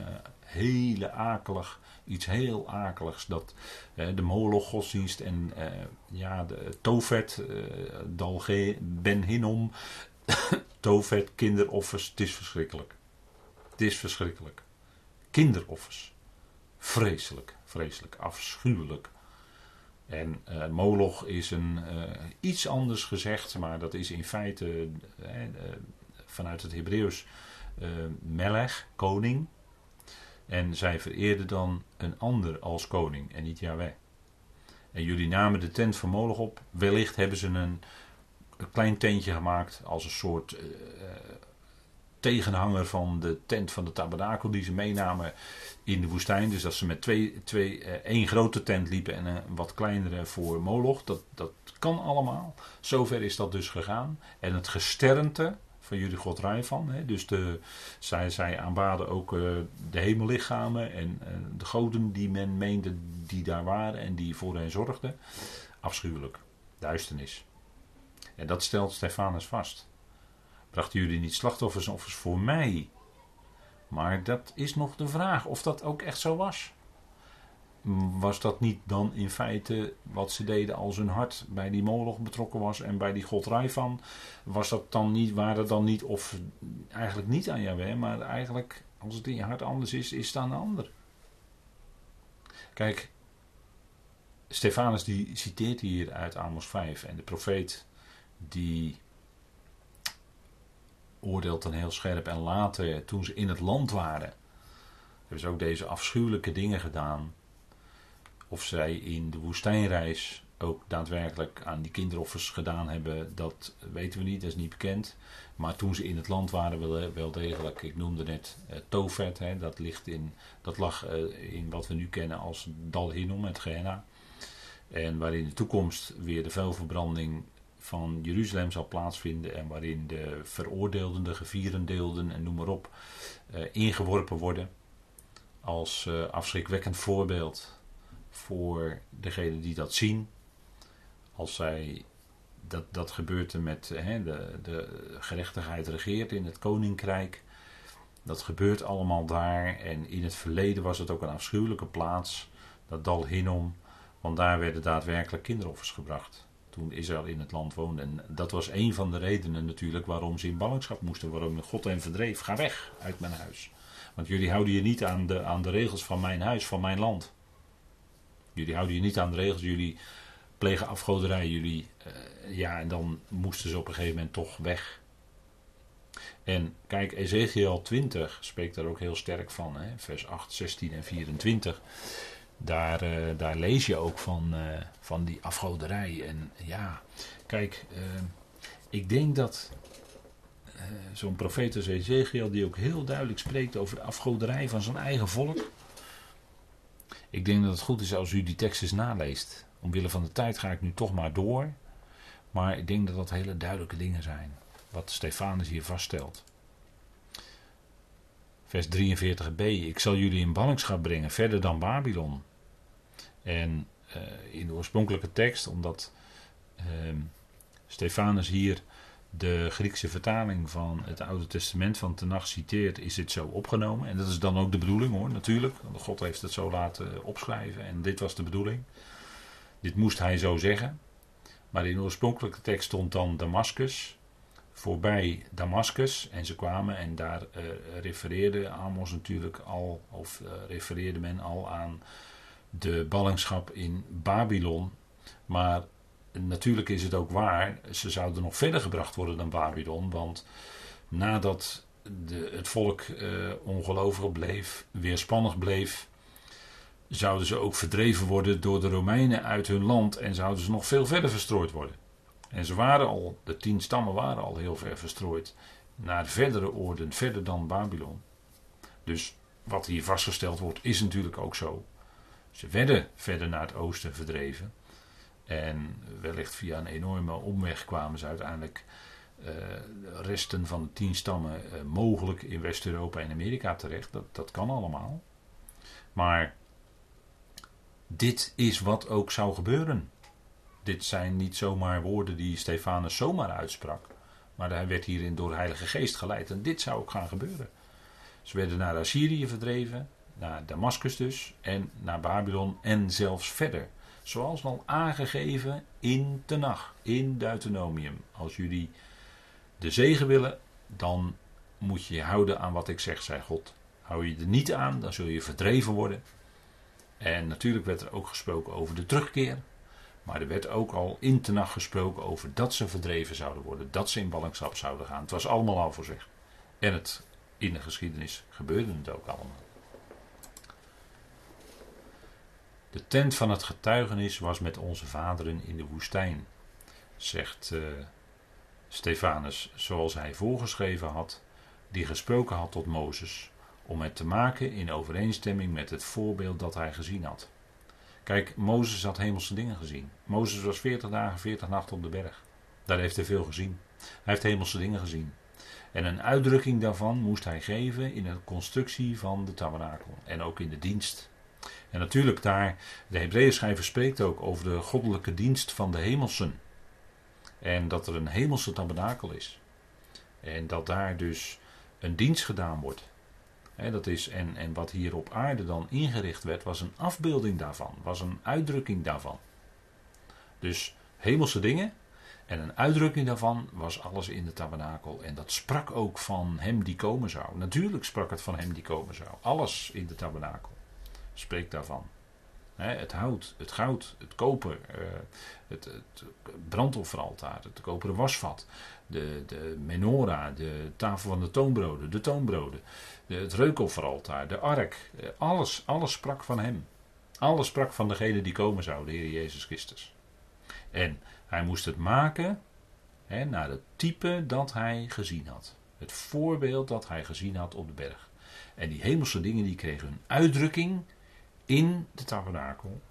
hele akelig, iets heel akeligs. Dat, de Moloch godsdienst en ja, de Tofet, Dalge, Ben Hinnom. Tofet, kinderoffers. Het is verschrikkelijk. Het is verschrikkelijk kinderoffers. Vreselijk, vreselijk, afschuwelijk. En uh, Moloch is een iets anders gezegd, maar dat is in feite vanuit het Hebreeuws Melech, koning. En zij vereerden dan een ander als koning en niet Yahweh. En jullie namen de tent van Moloch op. Wellicht hebben ze een, klein tentje gemaakt als een soort tegenhanger van de tent van de tabernakel die ze meenamen in de woestijn. Dus dat ze met twee, twee, eh, één grote tent liepen en een wat kleinere voor Moloch. Dat, dat kan allemaal. Zover is dat dus gegaan. En het gesternte van jullie god Rijvan. Dus de, zij, zij aanbaden ook uh, de hemellichamen en uh, de goden die men meende die daar waren en die voor hen zorgden. Afschuwelijk. Duisternis. En dat stelt Stefanus vast. Brachten jullie niet slachtoffers offers voor mij? Maar dat is nog de vraag of dat ook echt zo was. Was dat niet dan in feite wat ze deden als hun hart bij die moloch betrokken was en bij die god van? Was dat dan niet, waren dan niet, of eigenlijk niet aan Yahweh, maar eigenlijk als het in je hart anders is, is het aan de ander. Kijk, Stefanus die citeert hier uit Amos 5 en de profeet die oordeelt dan heel scherp. En later, toen ze in het land waren, hebben ze ook deze afschuwelijke dingen gedaan. Of zij in de woestijnreis ook daadwerkelijk aan die kinderoffers gedaan hebben, dat weten we niet, dat is niet bekend. Maar toen ze in het land waren, wel, wel degelijk, ik noemde net uh, hè, dat, ligt in, dat lag uh, in wat we nu kennen als Dal Hinnom, het Gehenna. En waar in de toekomst weer de vuilverbranding van Jeruzalem zal plaatsvinden en waarin de veroordeelden, de gevierendeelden en noem maar op ingeworpen worden als afschrikwekkend voorbeeld voor degenen die dat zien. Als zij dat, dat gebeurt met hè, de, de gerechtigheid regeert in het koninkrijk. Dat gebeurt allemaal daar. En in het verleden was het ook een afschuwelijke plaats. Dat dal Hinnom. Want daar werden daadwerkelijk kinderoffers gebracht. Toen Israël in het land woonde. En dat was een van de redenen natuurlijk waarom ze in ballingschap moesten. Waarom God hen verdreef. Ga weg uit mijn huis. Want jullie houden je niet aan de, aan de regels van mijn huis, van mijn land. Jullie houden je niet aan de regels. Jullie plegen afgoderij. Jullie, uh, ja, en dan moesten ze op een gegeven moment toch weg. En kijk, Ezekiel 20 spreekt daar ook heel sterk van, hè? vers 8, 16 en 24. Daar, uh, daar lees je ook van, uh, van die afgoderij. En ja, kijk, ik denk dat zo'n profeet als Ezekiel, die ook heel duidelijk spreekt over de afgoderij van zijn eigen volk. Ik denk dat het goed is als u die tekst eens naleest. Omwille van de tijd ga ik nu toch maar door. Maar ik denk dat dat hele duidelijke dingen zijn wat Stefanus hier vaststelt. Vers 43b: Ik zal jullie in ballingschap brengen, verder dan Babylon. En uh, in de oorspronkelijke tekst, omdat uh, Stefanus hier de Griekse vertaling van het Oude Testament van Tenach citeert, is dit zo opgenomen. En dat is dan ook de bedoeling hoor, natuurlijk. God heeft het zo laten opschrijven en dit was de bedoeling. Dit moest hij zo zeggen. Maar in de oorspronkelijke tekst stond dan Damascus voorbij Damascus en ze kwamen en daar uh, refereerde Amos natuurlijk al, of uh, refereerde men al aan de ballingschap in Babylon. Maar natuurlijk is het ook waar, ze zouden nog verder gebracht worden dan Babylon, want nadat de, het volk uh, ongelovig bleef, weerspannig bleef, zouden ze ook verdreven worden door de Romeinen uit hun land en zouden ze nog veel verder verstrooid worden. En ze waren al, de tien stammen waren al heel ver verstrooid naar verdere oorden, verder dan Babylon. Dus wat hier vastgesteld wordt, is natuurlijk ook zo. Ze werden verder naar het oosten verdreven. En wellicht via een enorme omweg kwamen ze uiteindelijk uh, resten van de tien stammen uh, mogelijk in West-Europa en Amerika terecht. Dat, dat kan allemaal. Maar dit is wat ook zou gebeuren dit zijn niet zomaar woorden die Stefanus zomaar uitsprak. Maar hij werd hierin door de Heilige Geest geleid. En dit zou ook gaan gebeuren. Ze werden naar Assyrië verdreven, naar Damascus dus, en naar Babylon en zelfs verder. Zoals al aangegeven in Tenach, in Deuteronomium. Als jullie de zegen willen, dan moet je je houden aan wat ik zeg, zei God. Hou je er niet aan, dan zul je verdreven worden. En natuurlijk werd er ook gesproken over de terugkeer. Maar er werd ook al in nacht gesproken over dat ze verdreven zouden worden, dat ze in ballingschap zouden gaan. Het was allemaal al voorzegd. En het, in de geschiedenis gebeurde het ook allemaal. De tent van het getuigenis was met onze vaderen in de woestijn, zegt uh, Stefanus, zoals hij voorgeschreven had, die gesproken had tot Mozes, om het te maken in overeenstemming met het voorbeeld dat hij gezien had. Kijk, Mozes had hemelse dingen gezien. Mozes was 40 dagen, 40 nachten op de berg. Daar heeft hij veel gezien. Hij heeft hemelse dingen gezien. En een uitdrukking daarvan moest hij geven in de constructie van de tabernakel. En ook in de dienst. En natuurlijk daar, de Hebreeën schrijver spreekt ook over de goddelijke dienst van de hemelsen. En dat er een hemelse tabernakel is. En dat daar dus een dienst gedaan wordt dat is, en, en wat hier op aarde dan ingericht werd, was een afbeelding daarvan, was een uitdrukking daarvan. Dus hemelse dingen en een uitdrukking daarvan was alles in de tabernakel. En dat sprak ook van hem die komen zou. Natuurlijk sprak het van hem die komen zou. Alles in de tabernakel spreekt daarvan. het hout, het goud, het koper, uh, het, het brandofferaltaar, het koperen wasvat, de, de menorah, de tafel van de toonbroden, de toonbroden, het reukofferaltaar, de ark. Eh, alles, alles sprak van hem. Alles sprak van degene die komen zou, de Heer Jezus Christus. En hij moest het maken naar het type dat hij gezien had. Het voorbeeld dat hij gezien had op de berg. En die hemelse dingen die kregen een uitdrukking in de tabernakel.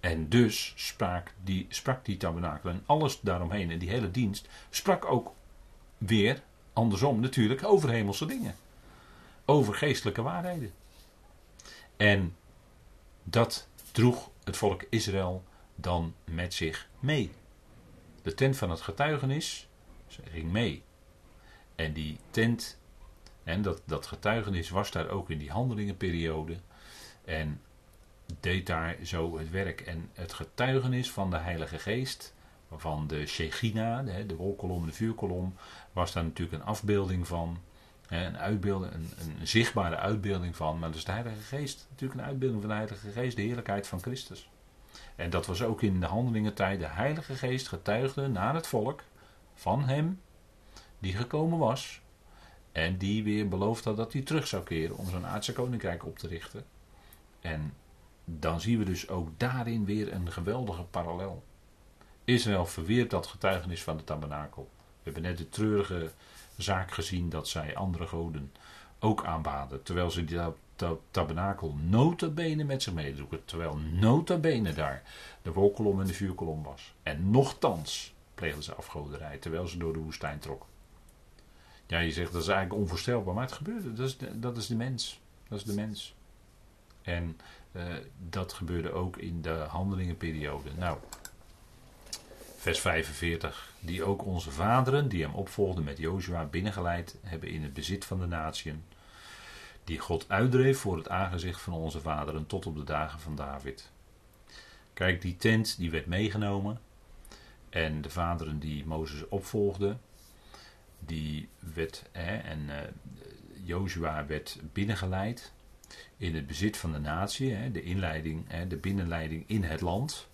En dus sprak die, sprak die tabernakel en alles daaromheen en die hele dienst sprak ook weer, andersom natuurlijk, over hemelse dingen. Over geestelijke waarheden. En dat droeg het volk Israël dan met zich mee. De tent van het getuigenis ging mee. En die tent, en dat, dat getuigenis was daar ook in die handelingenperiode. En deed daar zo het werk. En het getuigenis van de Heilige Geest, van de Shechina, de, de wolkolom, de vuurkolom, was daar natuurlijk een afbeelding van. Een, uitbeelding, een, een, zichtbare uitbeelding van, maar dus de Heilige Geest. Natuurlijk een uitbeelding van de Heilige Geest, de heerlijkheid van Christus. En dat was ook in de handelingentijd. De Heilige Geest getuigde naar het volk van hem die gekomen was. En die weer beloofd had dat hij terug zou keren om zijn aardse koninkrijk op te richten. En dan zien we dus ook daarin weer een geweldige parallel. Israël verweert dat getuigenis van de tabernakel. We hebben net de treurige zaak gezien dat zij andere goden ook aanbaden. Terwijl ze die tabernakel notabene met zich meedroegen. Terwijl notabene daar de wolkolom en de vuurkolom was. En nochtans pleegden ze afgoderij terwijl ze door de woestijn trokken. Ja, je zegt dat is eigenlijk onvoorstelbaar, maar het gebeurde. Dat is dat is de mens. Dat is de mens. En uh, dat gebeurde ook in de handelingenperiode. Nou, vers 45. Die ook onze vaderen, die hem opvolgden met Jozua, binnengeleid hebben in het bezit van de natieën. Die God uitdreef voor het aangezicht van onze vaderen tot op de dagen van David. Kijk, die tent die werd meegenomen. En de vaderen die Mozes opvolgden, die werd, en uh, werd binnengeleid in het bezit van de natie, hè, de inleiding, hè, de binnenleiding in het land,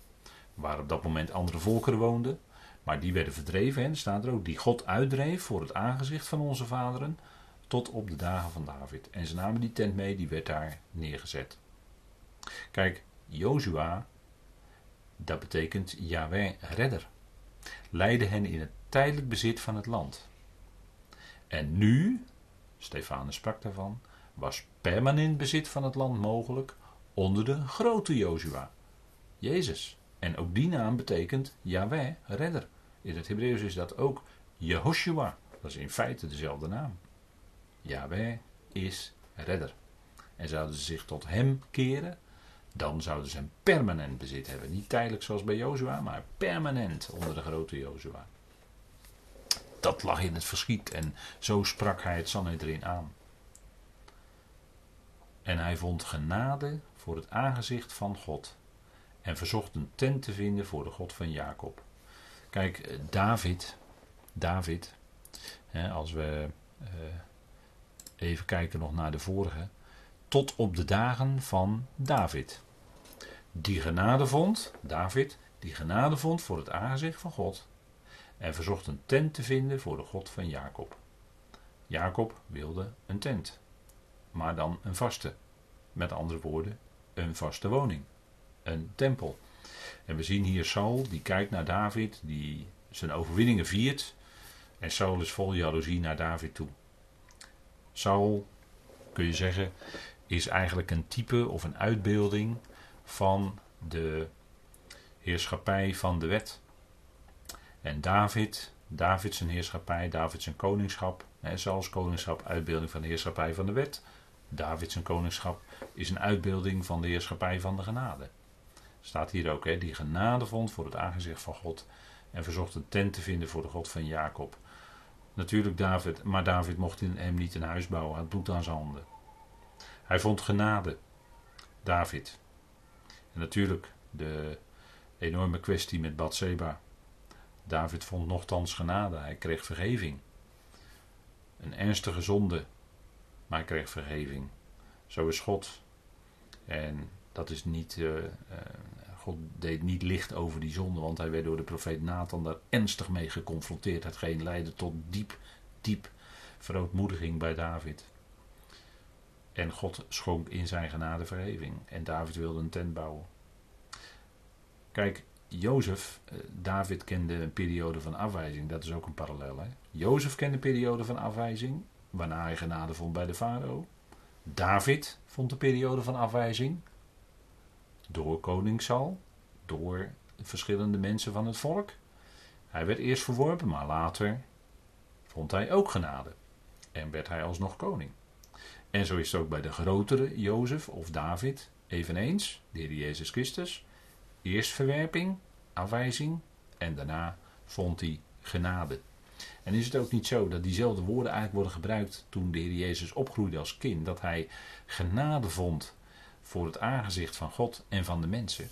waar op dat moment andere volkeren woonden, maar die werden verdreven, en staat er ook, die God uitdreef voor het aangezicht van onze vaderen, tot op de dagen van David. En ze namen die tent mee, die werd daar neergezet. Kijk, Jozua, dat betekent Yahweh redder, leidde hen in het tijdelijk bezit van het land. En nu, Stefanus sprak daarvan, was permanent bezit van het land mogelijk onder de grote Jozua, Jezus. En ook die naam betekent Yahweh, redder. In het Hebreeuws is dat ook Jehoshua. Dat is in feite dezelfde naam. Yahweh is redder. En zouden ze zich tot hem keren, dan zouden ze een permanent bezit hebben. Niet tijdelijk zoals bij Jozua, maar permanent onder de grote Jozua. Dat lag in het verschiet en zo sprak hij het Sanhedrin aan. En hij vond genade voor het aangezicht van God. En verzocht een tent te vinden voor de God van Jacob. Kijk, eh, David, David, hè, als we uh, even kijken nog naar de vorige, tot op de dagen van David. Die genade vond, David, die genade vond voor het aangezicht van God. En verzocht een tent te vinden voor de God van Jacob. Jacob wilde een tent maar dan een vaste. Met andere woorden, een vaste woning. Een tempel. En we zien hier Saul, die kijkt naar David, die zijn overwinningen viert. En Saul is vol jaloezie naar David toe. Saul, kun je zeggen, is eigenlijk een type of een uitbeelding van de heerschappij van de wet. En David, David zijn heerschappij, David zijn koningschap, hè, Sauls koningschap, uitbeelding van de heerschappij van de wet. Davids koningschap is een uitbeelding van de heerschappij van de genade. Staat hier ook, hè, die genade vond voor het aangezicht van God en verzocht een tent te vinden voor de God van Jacob. Natuurlijk David, maar David mocht in hem niet een huis bouwen, had bloed aan zijn handen. Hij vond genade, David. En natuurlijk de enorme kwestie met Bathseba. David vond nogthans genade, hij kreeg vergeving. Een ernstige zonde maar hij kreeg vergeving. Zo is God. En dat is niet. Uh, God deed niet licht over die zonde, want hij werd door de profeet Nathan daar ernstig mee geconfronteerd. Hetgeen leidde tot diep, diep verootmoediging bij David. En God schonk in zijn genade vergeving. En David wilde een tent bouwen. Kijk, Jozef, eh, David kende een periode van afwijzing. Dat is ook een parallel. Hè? Jozef kende een periode van afwijzing waarna hij genade vond bij de farao. David vond de periode van afwijzing door koning Saul. door verschillende mensen van het volk. Hij werd eerst verworpen, maar later vond hij ook genade. En werd hij alsnog koning. En zo is het ook bij de grotere Jozef of David eveneens, de Heer Jezus Christus. Eerst verwerping, afwijzing en daarna vond hij genade. En is het ook niet zo dat diezelfde woorden eigenlijk worden gebruikt toen de Heer Jezus opgroeide als kind, dat hij genade vond voor het aangezicht van God en van de mensen.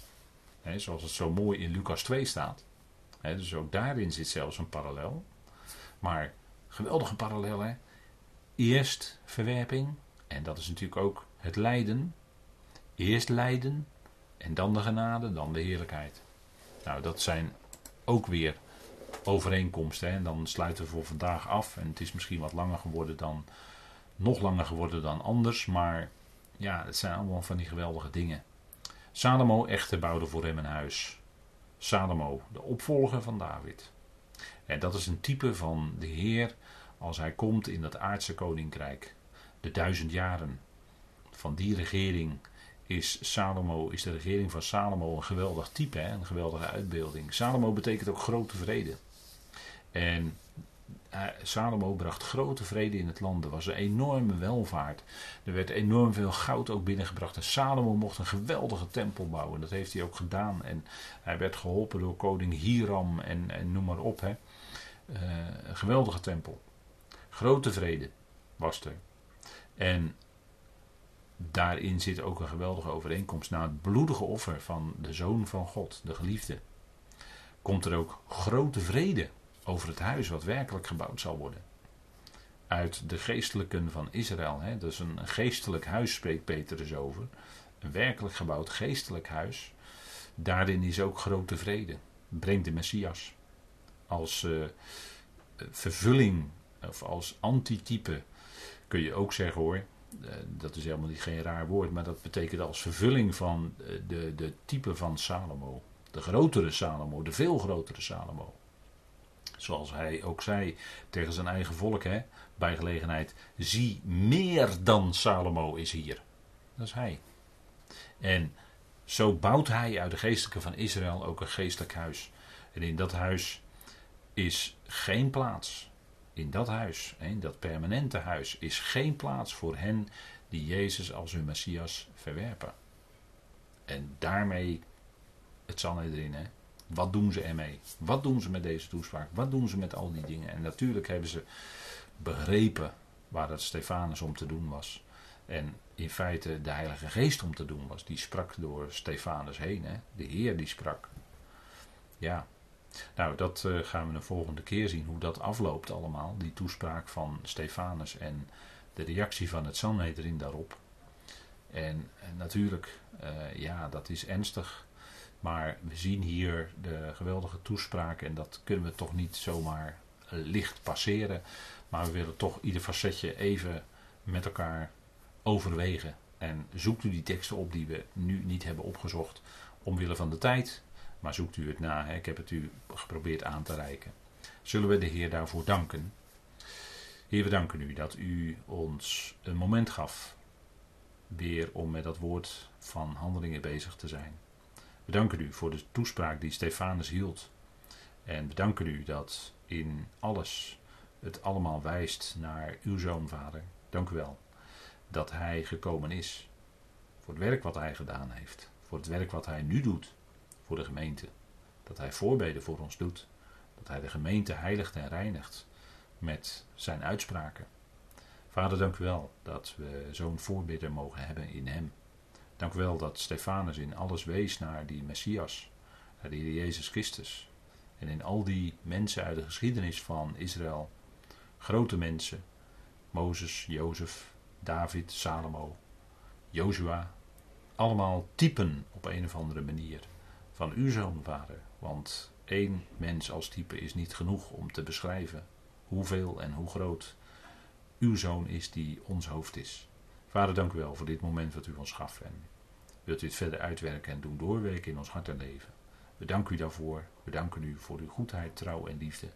zoals het zo mooi in Lucas 2 staat. dus ook daarin zit zelfs een parallel. Maar geweldige parallel, hè? Eerst verwerping, en dat is natuurlijk ook het lijden. Eerst lijden, en dan de genade, dan de heerlijkheid. Nou, dat zijn ook weer overeenkomsten. Hè? En dan sluiten we voor vandaag af. En het is misschien wat langer geworden dan. Nog langer geworden dan anders. Maar ja, het zijn allemaal van die geweldige dingen. Salomo echter bouwde voor hem een huis. Salomo, de opvolger van David. En dat is een type van de Heer als hij komt in dat aardse koninkrijk. De duizend jaren van die regering is Salomo, is de regering van Salomo een geweldig type, hè? een geweldige uitbeelding. Salomo betekent ook grote vrede. En uh, Salomo bracht grote vrede in het land. Er was een enorme welvaart. Er werd enorm veel goud ook binnengebracht. En Salomo mocht een geweldige tempel bouwen. Dat heeft hij ook gedaan. En hij werd geholpen door koning Hiram en, en noem maar op. Hè. Uh, een geweldige tempel. Grote vrede was er. En daarin zit ook een geweldige overeenkomst. Na het bloedige offer van de Zoon van God, de geliefde, komt er ook grote vrede over het huis wat werkelijk gebouwd zal worden. Uit de geestelijken van Israël. Hè? Dus een geestelijk huis spreekt Peter dus over. Een werkelijk gebouwd geestelijk huis. Daarin is ook grote vrede. Brengt de Messias. Als uh, vervulling of als antitype kun je ook zeggen hoor. Uh, dat is helemaal niet geen raar woord, maar dat betekent als vervulling van de, de type van Salomo. De grotere Salomo, de veel grotere Salomo. Zoals hij ook zei tegen zijn eigen volk, hè, bij gelegenheid: zie meer dan Salomo is hier. Dat is hij. En zo bouwt hij uit de geestelijke van Israël ook een geestelijk huis. En in dat huis is geen plaats. In dat huis, in dat permanente huis, is geen plaats voor hen die Jezus als hun Messias verwerpen. En daarmee het erin, hè. Wat doen ze ermee? Wat doen ze met deze toespraak? Wat doen ze met al die dingen? En natuurlijk hebben ze begrepen waar het Stefanus om te doen was. En in feite de Heilige Geest om te doen was. Die sprak door Stefanus heen. Hè? De Heer die sprak. Ja. Nou, dat uh, gaan we de volgende keer zien. Hoe dat afloopt allemaal. Die toespraak van Stefanus en de reactie van het Sanhedrin daarop. En, en natuurlijk, uh, ja, dat is ernstig. Maar we zien hier de geweldige toespraak en dat kunnen we toch niet zomaar licht passeren. Maar we willen toch ieder facetje even met elkaar overwegen. En zoekt u die teksten op die we nu niet hebben opgezocht omwille van de tijd. Maar zoekt u het na. Hè? Ik heb het u geprobeerd aan te reiken. Zullen we de Heer daarvoor danken? Heer, we danken u dat u ons een moment gaf. Weer om met dat woord van handelingen bezig te zijn. We danken u voor de toespraak die Stefanus hield. En we danken u dat in alles het allemaal wijst naar uw zoon, vader. Dank u wel dat hij gekomen is. Voor het werk wat hij gedaan heeft. Voor het werk wat hij nu doet voor de gemeente. Dat hij voorbeden voor ons doet. Dat hij de gemeente heiligt en reinigt met zijn uitspraken. Vader, dank u wel dat we zo'n voorbidder mogen hebben in hem. Dank u wel dat Stefanus in alles wees naar die Messias, naar Heer Jezus Christus. En in al die mensen uit de geschiedenis van Israël, grote mensen, Mozes, Jozef, David, Salomo, Jozua, allemaal typen op een of andere manier van uw zoon, vader. Want één mens als type is niet genoeg om te beschrijven hoeveel en hoe groot uw zoon is die ons hoofd is. Vader, dank u wel voor dit moment wat u ons gaf. En wilt u het verder uitwerken en doen doorwerken in ons hart en leven. We danken u daarvoor. We danken u voor uw goedheid, trouw en liefde.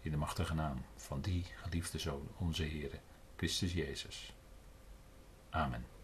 In de machtige naam van die geliefde Zoon, onze Heer, Christus Jezus. Amen.